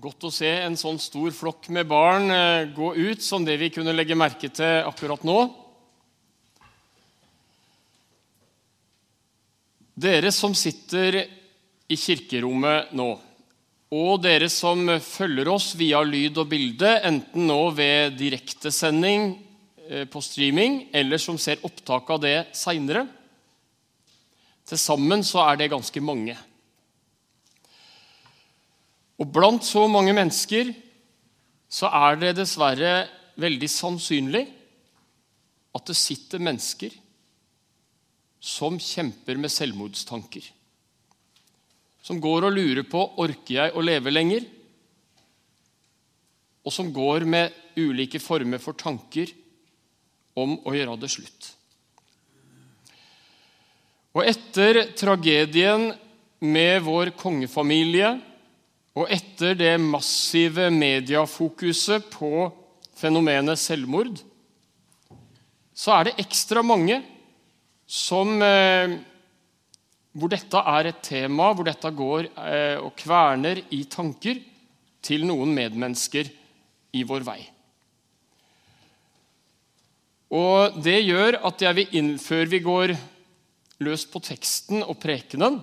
Godt å se en sånn stor flokk med barn eh, gå ut som det vi kunne legge merke til akkurat nå. Dere som sitter i kirkerommet nå, og dere som følger oss via lyd og bilde, enten nå ved direktesending eh, på streaming eller som ser opptak av det seinere Til sammen så er det ganske mange. Og blant så mange mennesker så er det dessverre veldig sannsynlig at det sitter mennesker som kjemper med selvmordstanker. Som går og lurer på orker jeg å leve lenger, og som går med ulike former for tanker om å gjøre det slutt. Og etter tragedien med vår kongefamilie og etter det massive mediafokuset på fenomenet selvmord, så er det ekstra mange som, eh, hvor dette er et tema, hvor dette går eh, og kverner i tanker til noen medmennesker i vår vei. Og Det gjør at jeg vil inn, før vi går løs på teksten og prekenen,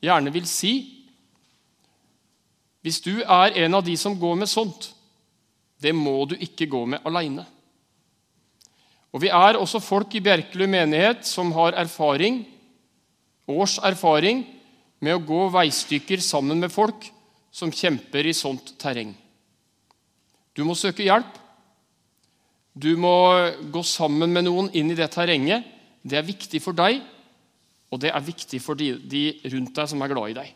gjerne vil si hvis du er en av de som går med sånt, det må du ikke gå med aleine. Og Vi er også folk i Bjerkelund menighet som har erfaring, års erfaring med å gå veistykker sammen med folk som kjemper i sånt terreng. Du må søke hjelp. Du må gå sammen med noen inn i det terrenget. Det er viktig for deg, og det er viktig for de, rundt deg som er glad i deg.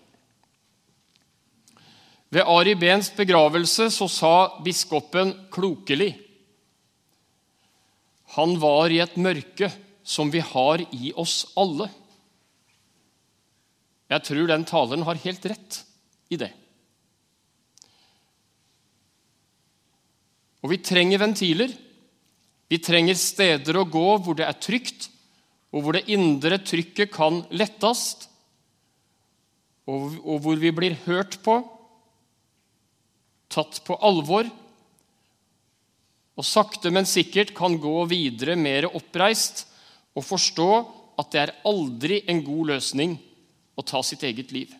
Ved Ari Behns begravelse så sa biskopen klokelig Han var i et mørke som vi har i oss alle. Jeg tror den taleren har helt rett i det. Og vi trenger ventiler. Vi trenger steder å gå hvor det er trygt, og hvor det indre trykket kan lettast, og hvor vi blir hørt på tatt på alvor og sakte, men sikkert kan gå videre mer oppreist og forstå at det er aldri en god løsning å ta sitt eget liv.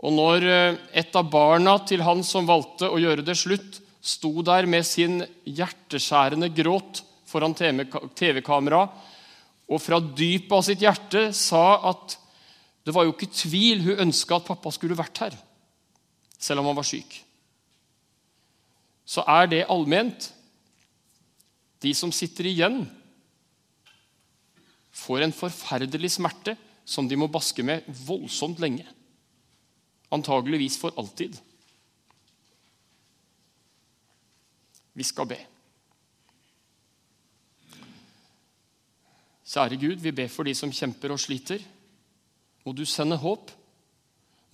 Og når eh, et av barna til han som valgte å gjøre det slutt, sto der med sin hjerteskjærende gråt foran TV-kamera og fra dypet av sitt hjerte sa at det var jo ikke tvil hun ønska at pappa skulle vært her, selv om han var syk så er det allment. De som sitter igjen, får en forferdelig smerte som de må baske med voldsomt lenge. Antageligvis for alltid. Vi skal be. Kjære Gud, vi ber for de som kjemper og sliter. Må du sende håp.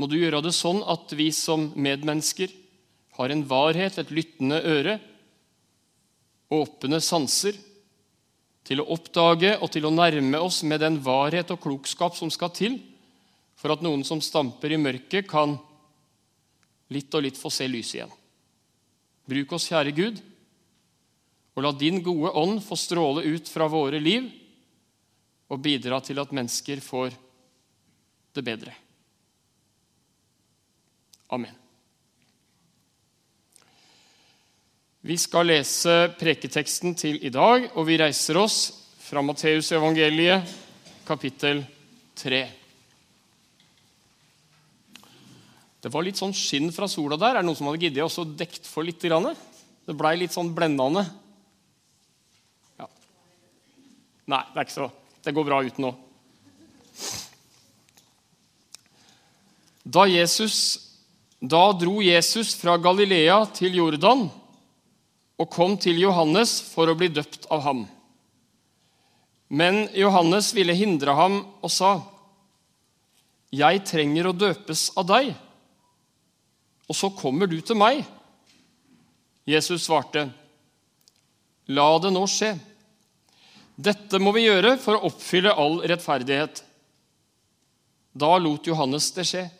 Må du gjøre det sånn at vi som medmennesker har en varhet, et lyttende øre, åpne sanser, til å oppdage og til å nærme oss med den varhet og klokskap som skal til for at noen som stamper i mørket, kan litt og litt få se lyset igjen. Bruk oss, kjære Gud, og la din gode ånd få stråle ut fra våre liv og bidra til at mennesker får det bedre. Amen. Vi skal lese preketeksten til i dag, og vi reiser oss fra Matteusevangeliet, kapittel 3. Det var litt sånn skinn fra sola der. Er det noen som hadde giddet også dekt for litt? Det blei litt sånn blendende. Ja. Nei, det er ikke så Det går bra uten nå. Da, Jesus, da dro Jesus fra Galilea til Jordan og kom til Johannes for å bli døpt av ham. Men Johannes ville hindre ham og sa, 'Jeg trenger å døpes av deg, og så kommer du til meg.' Jesus svarte, 'La det nå skje.' Dette må vi gjøre for å oppfylle all rettferdighet. Da lot Johannes det skje.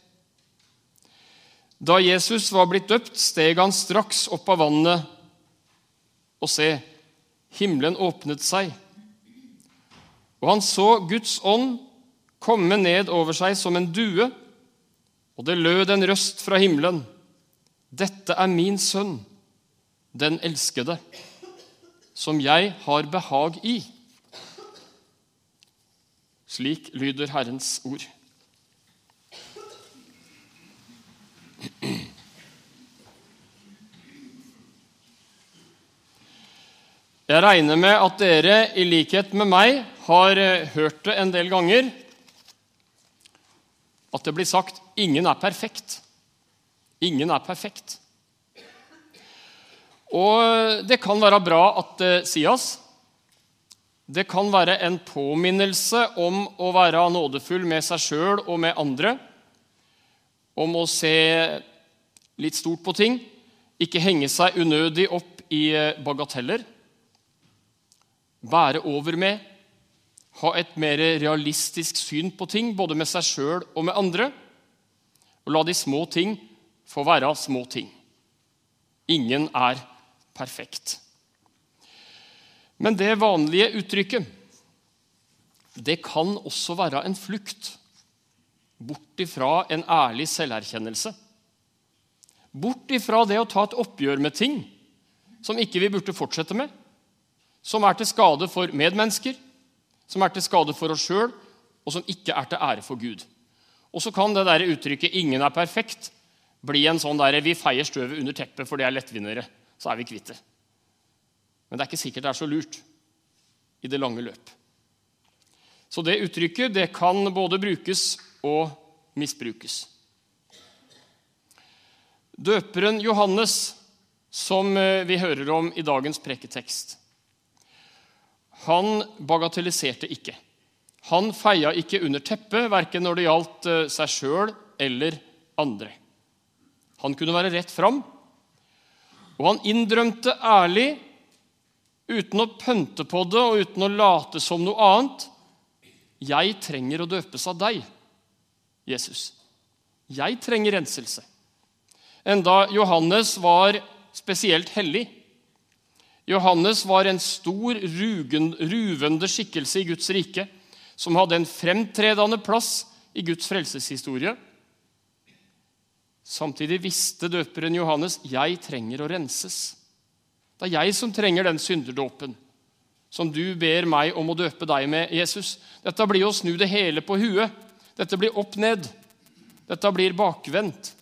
Da Jesus var blitt døpt, steg han straks opp av vannet, og se, himmelen åpnet seg. Og han så Guds ånd komme ned over seg som en due, og det lød en røst fra himmelen. Dette er min sønn, den elskede, som jeg har behag i. Slik lyder Herrens ord. Jeg regner med at dere, i likhet med meg, har eh, hørt det en del ganger at det blir sagt 'ingen er perfekt'. Ingen er perfekt. Og det kan være bra at det sies. Det kan være en påminnelse om å være nådefull med seg sjøl og med andre. Om å se litt stort på ting. Ikke henge seg unødig opp i bagateller. Være over med. Ha et mer realistisk syn på ting, både med seg sjøl og med andre. Og la de små ting få være små ting. Ingen er perfekt. Men det vanlige uttrykket, det kan også være en flukt bort ifra en ærlig selverkjennelse. Bort ifra det å ta et oppgjør med ting som ikke vi burde fortsette med, som er til skade for medmennesker, som er til skade for oss sjøl, og som ikke er til ære for Gud. Og så kan det der uttrykket 'ingen er perfekt' bli en sånn der, vi feier støvet under teppet, for det er lettvinnere. Så er vi kvitt det. Men det er ikke sikkert det er så lurt i det lange løp. Så det uttrykket det kan både brukes og misbrukes. Døperen Johannes, som eh, vi hører om i dagens preketekst, han bagatelliserte ikke. Han feia ikke under teppet, verken når det gjaldt eh, seg sjøl eller andre. Han kunne være rett fram, og han innrømte ærlig uten å pønte på det og uten å late som noe annet. Jeg trenger å døpes av deg, Jesus. Jeg trenger renselse. Enda Johannes var spesielt hellig. Johannes var en stor, ruvende skikkelse i Guds rike som hadde en fremtredende plass i Guds frelseshistorie. Samtidig visste døperen Johannes jeg trenger å renses. Det er jeg som trenger den synderdåpen som du ber meg om å døpe deg med, Jesus. Dette blir å snu det hele på huet. Dette blir opp ned. Dette blir bakvendt.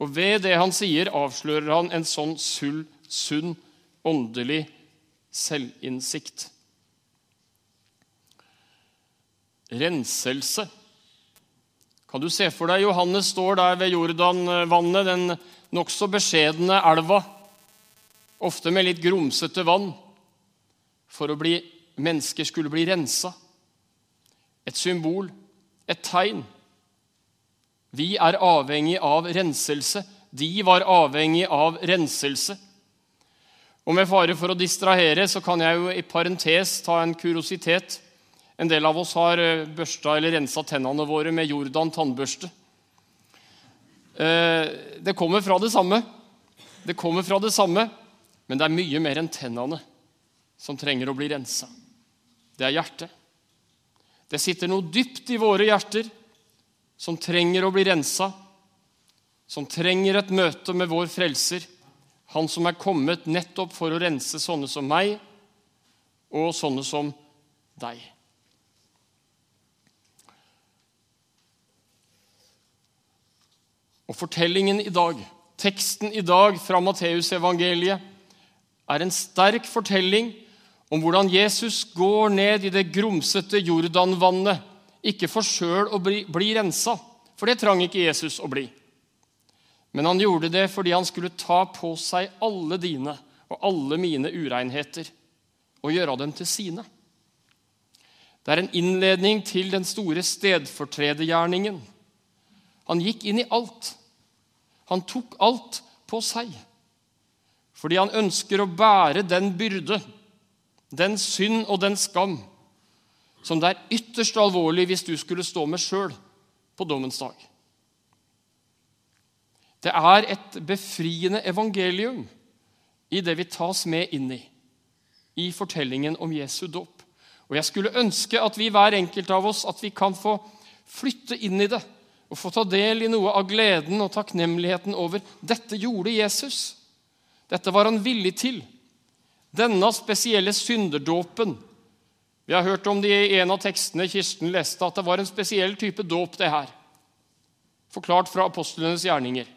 Og ved det han sier, avslører han en sånn sull, sunn, åndelig selvinnsikt. Renselse. Kan du se for deg Johannes står der ved Jordanvannet, den nokså beskjedne elva ofte med litt grumsete vann, for å bli, mennesker skulle bli rensa. Et symbol, et tegn. Vi er avhengig av renselse. De var avhengig av renselse. Og Med fare for å distrahere så kan jeg jo i parentes ta en kuriositet. En del av oss har eh, børsta eller rensa tennene våre med Jordan tannbørste. Eh, det kommer fra det samme. Det kommer fra det samme. Men det er mye mer enn tennene som trenger å bli rensa. Det er hjertet. Det sitter noe dypt i våre hjerter som trenger å bli rensa, som trenger et møte med vår frelser, han som er kommet nettopp for å rense sånne som meg og sånne som deg. Og fortellingen i dag, teksten i dag fra Matteusevangeliet, er en sterk fortelling om hvordan Jesus går ned i det grumsete Jordanvannet, ikke for sjøl å bli, bli rensa, for det trang ikke Jesus å bli. Men han gjorde det fordi han skulle ta på seg alle dine og alle mine urenheter og gjøre dem til sine. Det er en innledning til den store stedfortredergjerningen. Han gikk inn i alt. Han tok alt på seg fordi han ønsker å bære den byrde, den synd og den skam som det er ytterst alvorlig hvis du skulle stå med sjøl på dommens dag. Det er et befriende evangelium i det vi tas med inn i, i fortellingen om Jesu dåp. Og jeg skulle ønske at vi hver enkelt av oss at vi kan få flytte inn i det og få ta del i noe av gleden og takknemligheten over dette gjorde Jesus. Dette var han villig til. Denne spesielle synderdåpen. Vi har hørt om det i en av tekstene Kirsten leste, at det var en spesiell type dåp, det her. Forklart fra apostlenes gjerninger.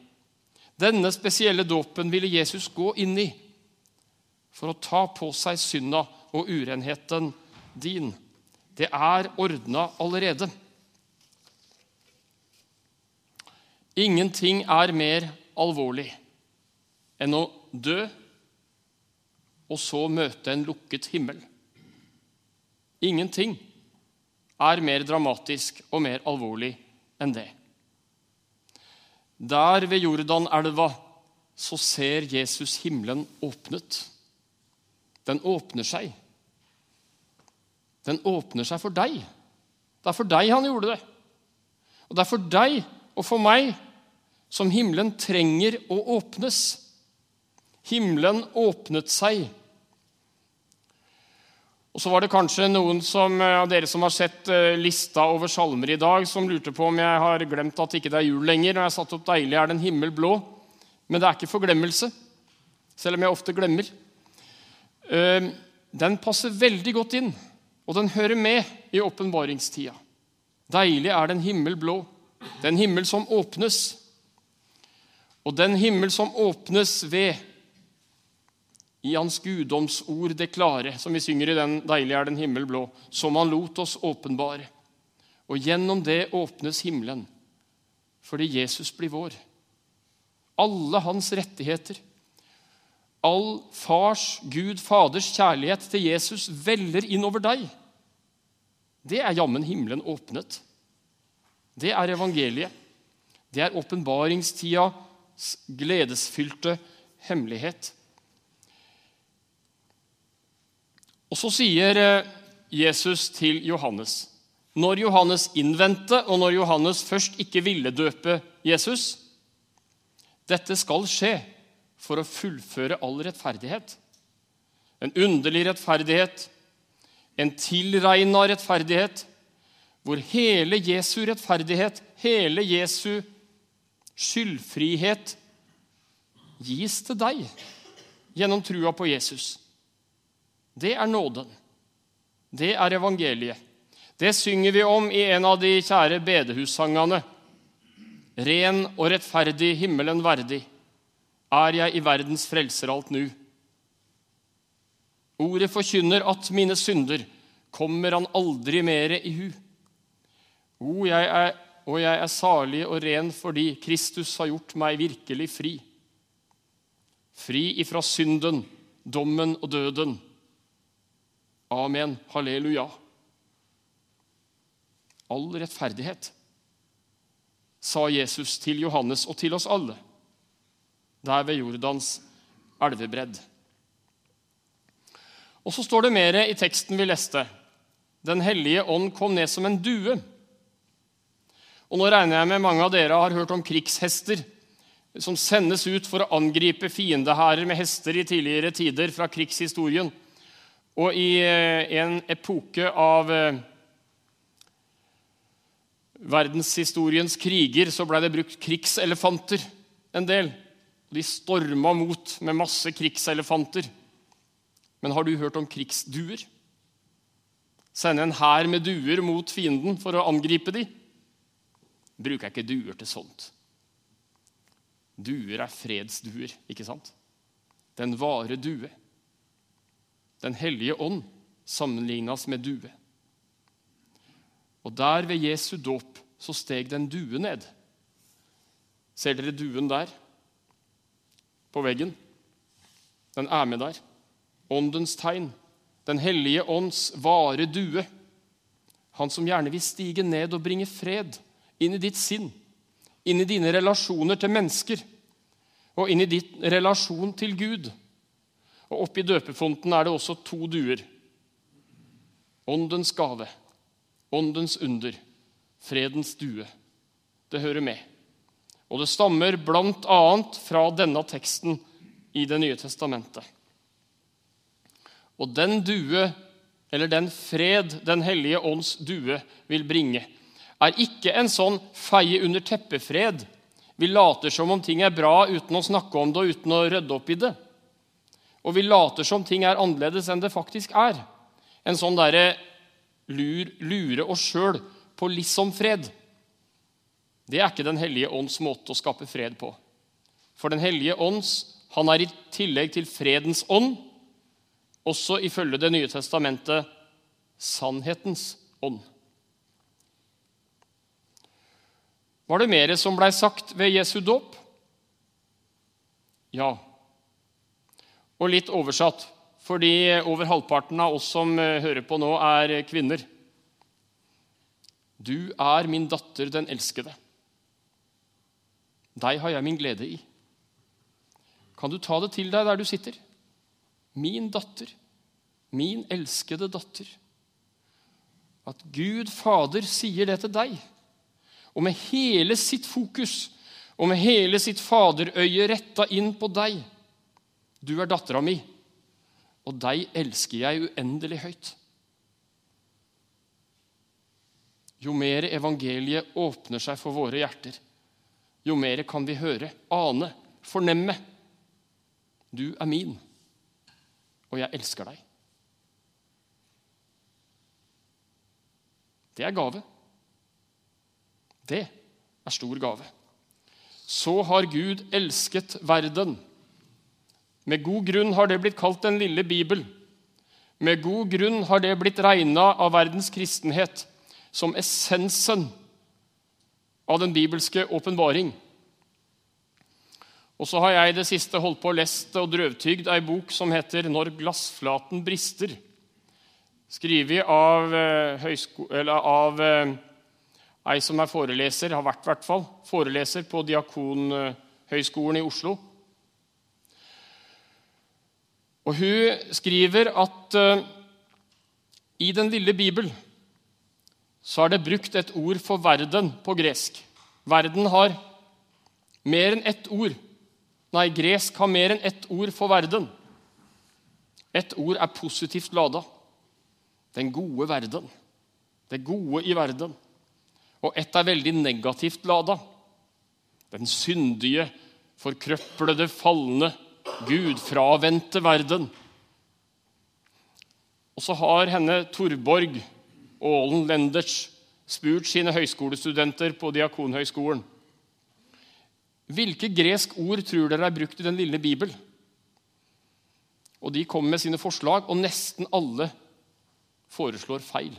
Denne spesielle dåpen ville Jesus gå inn i for å ta på seg synda og urenheten din. Det er ordna allerede. Ingenting er mer alvorlig enn å dø og så møte en lukket himmel. Ingenting er mer dramatisk og mer alvorlig enn det. Der ved Jordanelva så ser Jesus himmelen åpnet. Den åpner seg. Den åpner seg for deg. Det er for deg han gjorde det. Og det er for deg og for meg som himmelen trenger å åpnes. Himmelen åpnet seg. Og så var det kanskje noen som, eh, av dere som har sett eh, lista over salmer i dag, som lurte på om jeg har glemt at ikke det er jul lenger. Når jeg har satt opp 'Deilig er den himmel blå'. Men det er ikke forglemmelse, selv om jeg ofte glemmer. Eh, den passer veldig godt inn, og den hører med i åpenbaringstida. Deilig er den himmel blå, den himmel som åpnes. Og den himmel som åpnes ved i Hans guddomsord det klare, som vi synger i den 'Deilig er den himmel blå', som Han lot oss åpenbare. Og gjennom det åpnes himmelen, fordi Jesus blir vår. Alle hans rettigheter, all fars, Gud Faders kjærlighet til Jesus veller inn over deg. Det er jammen himmelen åpnet. Det er evangeliet. Det er åpenbaringstidas gledesfylte hemmelighet. Og så sier eh, Jesus til Johannes Når Johannes innvendte, og når Johannes først ikke ville døpe Jesus Dette skal skje for å fullføre all rettferdighet. En underlig rettferdighet, en tilregna rettferdighet, hvor hele Jesu rettferdighet, hele Jesu skyldfrihet, gis til deg gjennom trua på Jesus. Det er nåden. Det er evangeliet. Det synger vi om i en av de kjære bedehussangene. Ren og rettferdig, himmelen verdig, er jeg i verdens frelser alt nu. Ordet forkynner at mine synder kommer han aldri mere i hu. O, jeg er, og jeg er salig og ren fordi Kristus har gjort meg virkelig fri. Fri ifra synden, dommen og døden Amen. Halleluja. All rettferdighet, sa Jesus til Johannes og til oss alle, der ved Jordans elvebredd. Og så står det mer i teksten vi leste. Den hellige ånd kom ned som en due. Og nå regner jeg med mange av dere har hørt om krigshester som sendes ut for å angripe fiendehærer med hester i tidligere tider fra krigshistorien. Og i eh, en epoke av eh, verdenshistoriens kriger så ble det brukt krigselefanter en del. De storma mot med masse krigselefanter. Men har du hørt om krigsduer? Sende en hær med duer mot fienden for å angripe de? Bruker jeg ikke duer til sånt. Duer er fredsduer, ikke sant? Den vare due. Den hellige ånd sammenlignes med due. Og der ved Jesu dåp så steg det en due ned. Ser dere duen der? På veggen. Den er med der. Åndens tegn. Den hellige ånds vare due. Han som gjerne vil stige ned og bringe fred inn i ditt sinn, inn i dine relasjoner til mennesker og inn i ditt relasjon til Gud. Og oppi døpefonten er det også to duer. Åndens gave, åndens under, fredens due. Det hører med. Og det stammer bl.a. fra denne teksten i Det nye testamentet. Og den due, eller den fred Den hellige ånds due vil bringe, er ikke en sånn feie under teppet-fred. Vi later som om ting er bra uten å snakke om det og uten å rydde opp i det. Og vi later som ting er annerledes enn det faktisk er. En sånn derre lur, lure oss sjøl på liksom-fred. Det er ikke Den hellige ånds måte å skape fred på. For Den hellige ånds han er i tillegg til fredens ånd også ifølge Det nye testamentet sannhetens ånd. Var det mer som blei sagt ved Jesu dåp? Ja. Og litt oversatt, fordi over halvparten av oss som eh, hører på nå, er kvinner. Du er min datter, den elskede. Deg har jeg min glede i. Kan du ta det til deg der du sitter? Min datter, min elskede datter. At Gud Fader sier det til deg, og med hele sitt fokus og med hele sitt faderøye retta inn på deg. Du er dattera mi, og deg elsker jeg uendelig høyt. Jo mer evangeliet åpner seg for våre hjerter, jo mer kan vi høre, ane, fornemme. Du er min, og jeg elsker deg. Det er gave. Det er stor gave. Så har Gud elsket verden. Med god grunn har det blitt kalt Den lille bibel. Med god grunn har det blitt regna av verdens kristenhet som essensen av den bibelske åpenbaring. Og så har jeg i det siste holdt på å lest og drøvtygd ei bok som heter 'Når glassflaten brister', skrevet av, eh, av eh, ei som er foreleser, har vært i hvert fall, foreleser på Diakonhøgskolen i Oslo. Og Hun skriver at uh, i Den lille bibel så er det brukt et ord for verden på gresk. Verden har mer enn ett ord. Nei, gresk har mer enn ett ord for verden. Ett ord er positivt lada. Den gode verden. Det gode i verden. Og ett er veldig negativt lada. Den syndige, forkrøplede, falne, gudfravendte verden. Og så har henne Torborg Aalen Lenders spurt sine høyskolestudenter på Diakonhøgskolen hvilke gresk ord tror dere er brukt i den lille Bibel? Og De kommer med sine forslag, og nesten alle foreslår feil.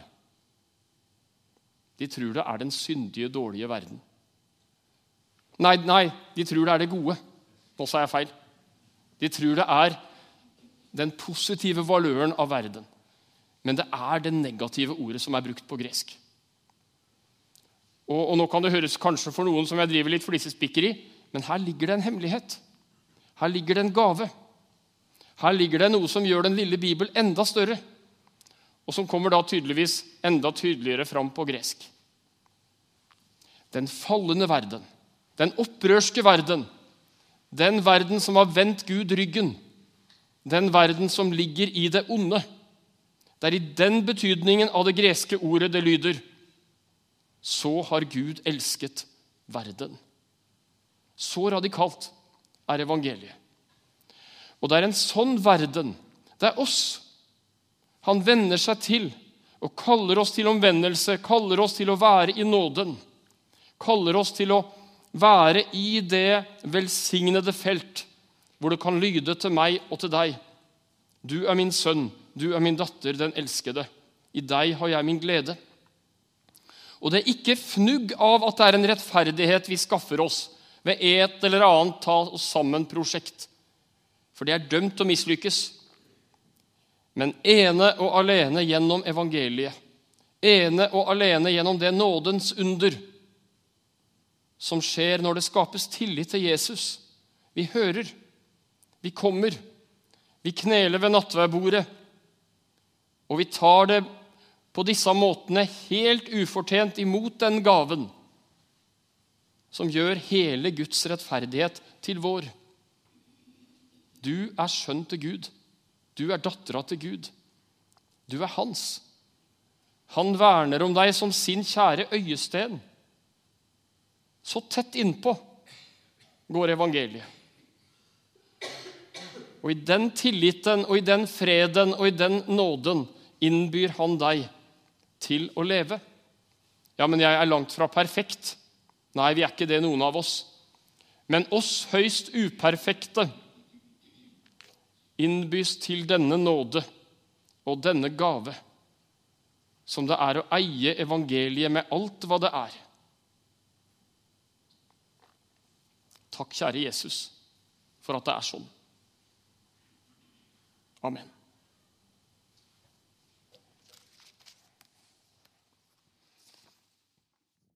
De tror det er den syndige, dårlige verden. Nei, nei, de tror det er det gode. Nå sa jeg feil. De tror det er den positive valøren av verden men det er det negative ordet som er brukt på gresk. Og, og Nå kan det høres kanskje for noen som jeg driver litt flisespikkeri, men her ligger det en hemmelighet. Her ligger det en gave. Her ligger det noe som gjør den lille Bibel enda større, og som kommer da tydeligvis enda tydeligere fram på gresk. Den fallende verden, den opprørske verden, den verden som har vendt Gud ryggen, den verden som ligger i det onde, det er i den betydningen av det greske ordet det lyder Så har Gud elsket verden. Så radikalt er evangeliet. Og det er en sånn verden. Det er oss. Han venner seg til og kaller oss til omvendelse, kaller oss til å være i nåden. Kaller oss til å være i det velsignede felt hvor det kan lyde til meg og til deg. Du er min sønn, du er min datter, den elskede. I deg har jeg min glede. Og det er ikke fnugg av at det er en rettferdighet vi skaffer oss ved et eller annet ta oss sammen-prosjekt. For det er dømt å mislykkes. Men ene og alene gjennom evangeliet, ene og alene gjennom det nådens under som skjer når det skapes tillit til Jesus. Vi hører, vi kommer, vi kneler ved nattverdbordet, og vi tar det på disse måtene helt ufortjent imot den gaven, som gjør hele Guds rettferdighet til vår. Du er sønn til Gud. Du er dattera til Gud. Du er hans. Han verner om deg som sin kjære øyesten. Så tett innpå går evangeliet. Og i den tilliten og i den freden og i den nåden innbyr han deg til å leve. Ja, men jeg er langt fra perfekt. Nei, vi er ikke det, noen av oss. Men oss høyst uperfekte innbys til denne nåde og denne gave, som det er å eie evangeliet med alt hva det er. Takk, kjære Jesus, for at det er sånn. Amen.